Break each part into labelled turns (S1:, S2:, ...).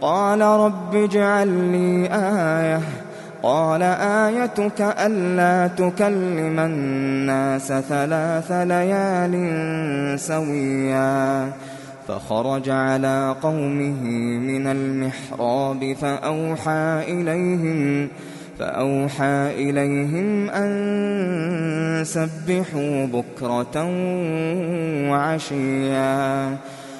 S1: قال رب اجعل لي آية. قال آيتك ألا تكلم الناس ثلاث ليال سويا. فخرج على قومه من المحراب فأوحى إليهم فأوحى إليهم أن سبحوا بكرة وعشيا.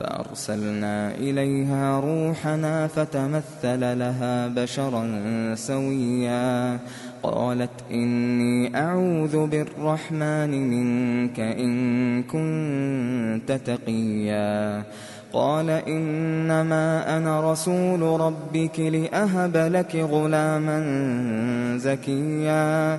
S1: فأرسلنا إليها روحنا فتمثل لها بشرا سويا. قالت إني أعوذ بالرحمن منك إن كنت تقيا. قال إنما أنا رسول ربك لأهب لك غلاما زكيا.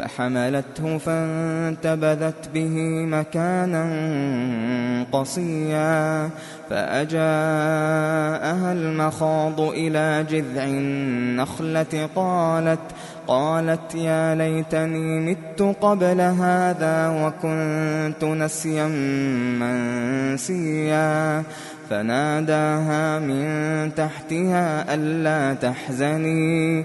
S1: فحملته فانتبذت به مكانا قصيا فأجاءها المخاض إلى جذع النخلة قالت قالت يا ليتني مت قبل هذا وكنت نسيا منسيا فناداها من تحتها ألا تحزني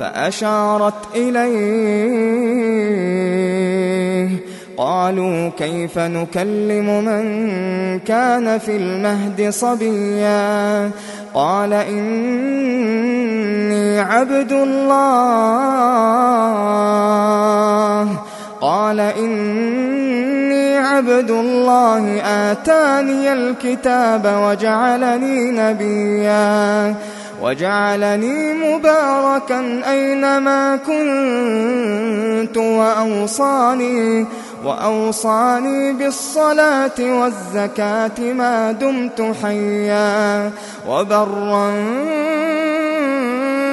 S1: فأشارت إليه. قالوا كيف نكلم من كان في المهد صبيا؟ قال إني عبد الله. قال إني عبد الله. آتاني الكتاب وجعلني نبيا. وجعلني مباركا أينما كنت وأوصاني وأوصاني بالصلاة والزكاة ما دمت حيا وبرا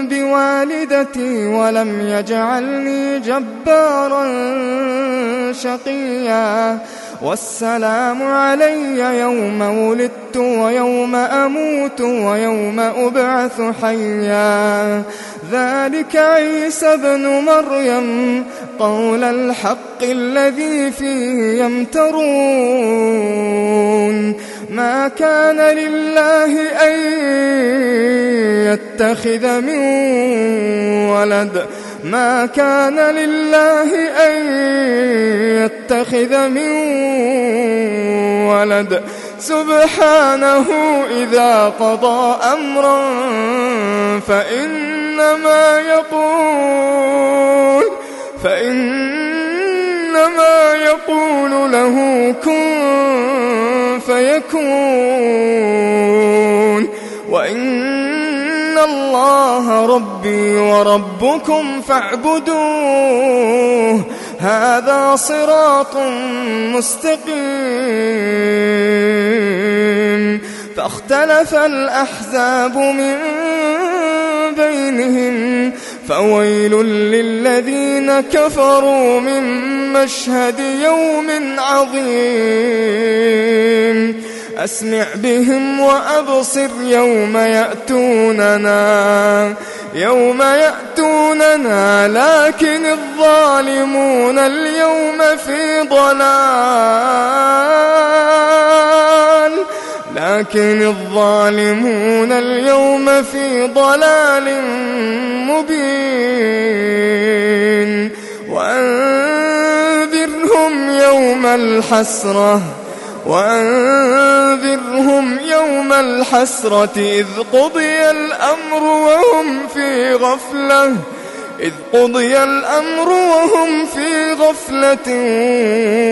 S1: بوالدتي ولم يجعلني جبارا شقيا. والسلام علي يوم ولدت ويوم أموت ويوم أبعث حيا. ذلك عيسى بن مريم قول الحق الذي فيه يمترون. ما كان لله أن يتخذ من ولد ما كان لله أن يتخذ من ولد. سبحانه إذا قضى أمرا فإنما يقول فإنما يقول له كن فيكون. وإن الله ربي وربكم فاعبدوه. هذا صراط مستقيم. فاختلف الأحزاب من بينهم فويل للذين كفروا من مشهد يوم عظيم. أسمع بهم وأبصر يوم يأتوننا يوم يأتوننا لكن الظالمون اليوم في ضلال. لكن الظالمون اليوم في ضلال مبين. وأنذرهم يوم الحسرة. وأنذرهم يوم الحسرة إذ قضي الأمر وهم في غفلة إذ قضي الأمر وهم في غفلة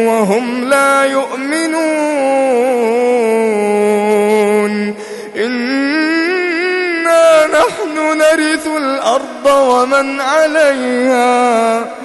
S1: وهم لا يؤمنون. إنا نحن نرث الأرض ومن عليها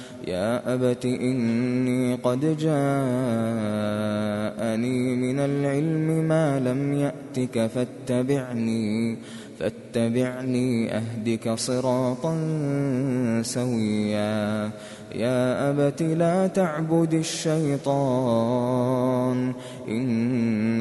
S1: يا أبت إني قد جاءني من العلم ما لم يأتك فاتبعني فاتبعني أهدك صراطا سويا. يا أبت لا تعبد الشيطان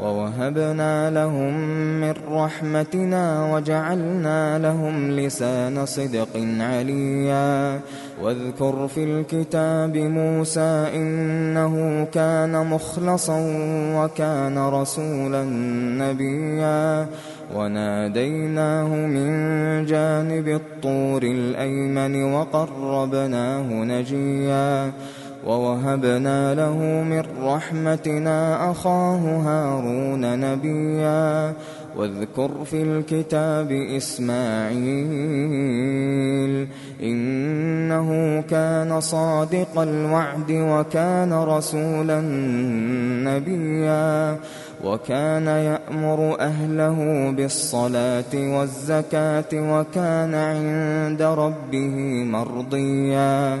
S1: ووهبنا لهم من رحمتنا وجعلنا لهم لسان صدق عليا. واذكر في الكتاب موسى إنه كان مخلصا وكان رسولا نبيا. وناديناه من جانب الطور الأيمن وقربناه نجيا. ووهبنا له من رحمتنا أخاه هارون نبيا. واذكر في الكتاب إسماعيل إنه كان صادق الوعد وكان رسولا نبيا. وكان يأمر أهله بالصلاة والزكاة وكان عند ربه مرضيا.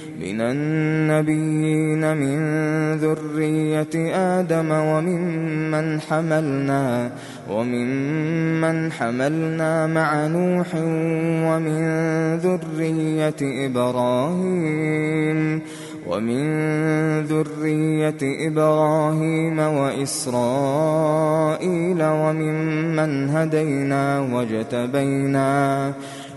S1: من النبيين من ذرية آدم وممن حملنا وممن حملنا مع نوح ومن ذرية إبراهيم ومن ذرية إبراهيم وإسرائيل وممن هدينا واجتبينا.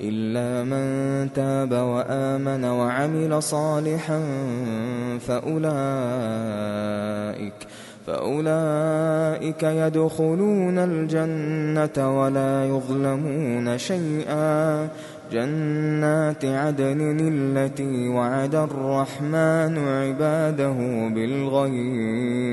S1: إلا من تاب وآمن وعمل صالحا فأولئك فأولئك يدخلون الجنة ولا يظلمون شيئا. جنات عدن التي وعد الرحمن عباده بالغيب.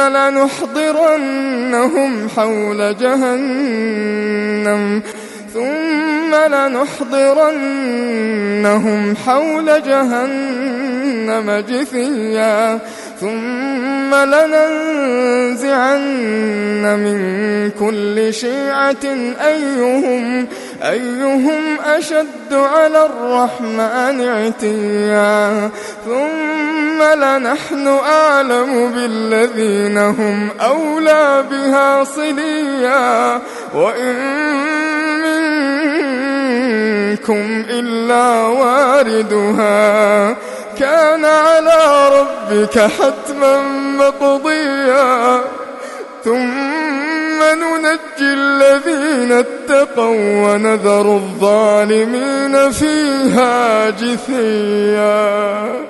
S1: ثم لنحضرنهم حول جهنم ثم لنحضرنهم حول جهنم جثيا ثم لننزعن من كل شيعة أيهم أيهم أشد على الرحمن عتيا ثم لنحن أعلم بالذين هم أولى بها صليا وإن منكم إلا واردها. كان على ربك حتما مقضيا. ثم ننجي الذين اتقوا ونذر الظالمين فيها جثيا.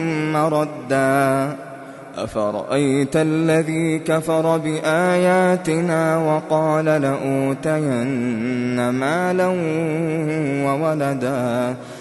S1: مردا أفرأيت الذي كفر بآياتنا وقال لأوتين مالا وولدا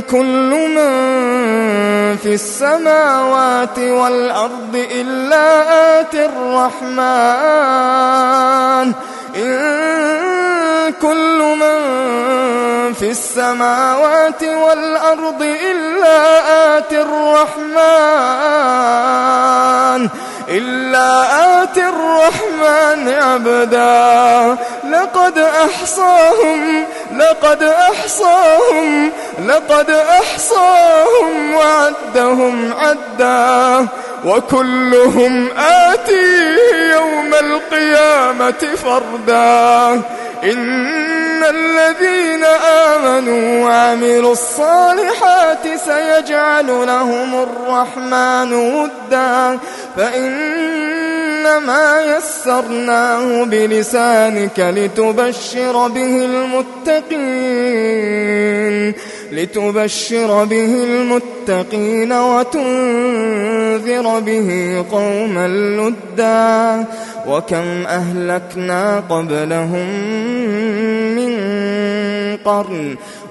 S1: كل من في السماوات والأرض إلا آتي الرحمن. إن كل من في السماوات والأرض إلا آتي الرحمن. إلا آتي الرحمن عبدا. لقد أحصاهم لقد أحصاهم لقد أحصاهم وعدهم عدا. وكلهم آتيه يوم القيامة فردا. إن الذين آمنوا وعملوا الصالحات سيجعل لهم الرحمن ودا. فإنما يسرناه بلسانك لتبشر به المتقين لتبشر به المتقين وتنذر به قوما لدا وكم أهلكنا قبلهم من قرن